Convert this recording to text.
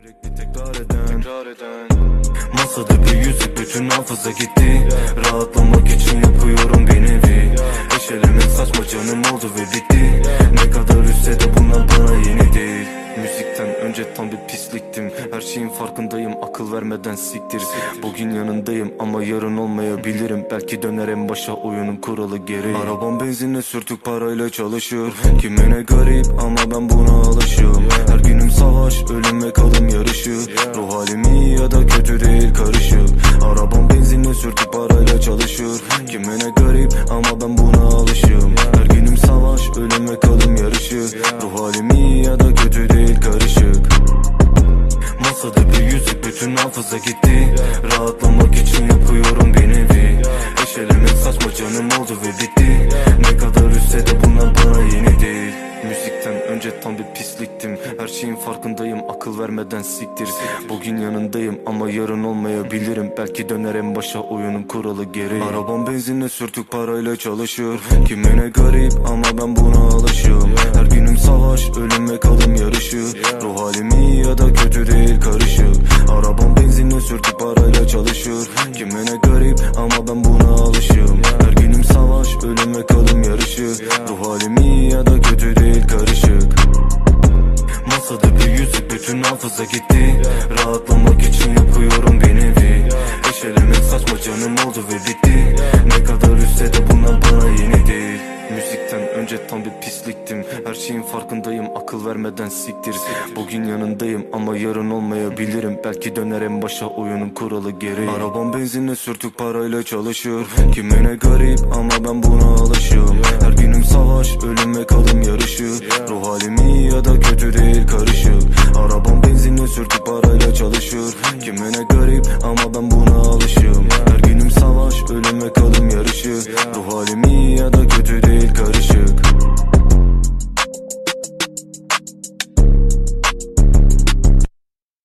Sürekli tekrar eden, Masada bir yüzük bütün hafıza gitti. Rahatlamak için yapıyorum bir nevi. Eşelemek saçma canım oldu ve bitti. Ne kadar üstse de bunlar bana yeni değil. Müzikten önce tam bir pisliktim. Her şeyin farkındayım akıl vermeden siktir. Bugün yanındayım ama yarın olmayabilirim. Belki döner en başa oyunun kuralı geri Arabam benzinle sürtük parayla çalışır Kime ne garip ama ben buna alışığım. Her günüm savaş ölüm ve Sürtük parayla çalışır. Kime ne garip ama ben buna alışığım. Her günüm savaş ölüm ve kalım yarışı Ruh halim iyi ya da kötü değil karışık. Masada bir yüzük bütün hafıza gitti. Rahatlamak için yapıyorum bir nevi. Eşelemek saçma canım oldu ve bitti önce tam bir pisliktim. Her şeyin farkındayım akıl vermeden siktir. Bugün yanındayım ama yarın olmayabilirim. Belki döner en başa oyunun kuralı geri Arabam benzinle sürtük parayla çalışır. Kime ne garip ama ben buna alışığım. Her günüm savaş ölüm ve kalım yarışı Ruh halim iyi ya da kötü değil karışık Arabam benzinle sürtük parayla çalışır. Kime ne garip ama ben buna alışığım. Her günüm savaş ölüm ve kalım yarışı Ruh halim iyi ya da kötü değil karışık hafıza gitti. Rahatlamak için yapıyorum bir nevi Eşelemek saçma canım oldu ve bitti. Ne kadar üstse de bunlar bana yeni değil. Müzikten önce tam bir pisliktim. Her şeyin farkındayım akıl vermeden siktir. Bugün yanındayım ama yarın olmayabilirim. Belki döner başa oyunun kuralı geri. Arabam benzinle sürtük parayla çalışır. Kime ne garip ama ben buna alışığım. Her günüm savaş ölüm ve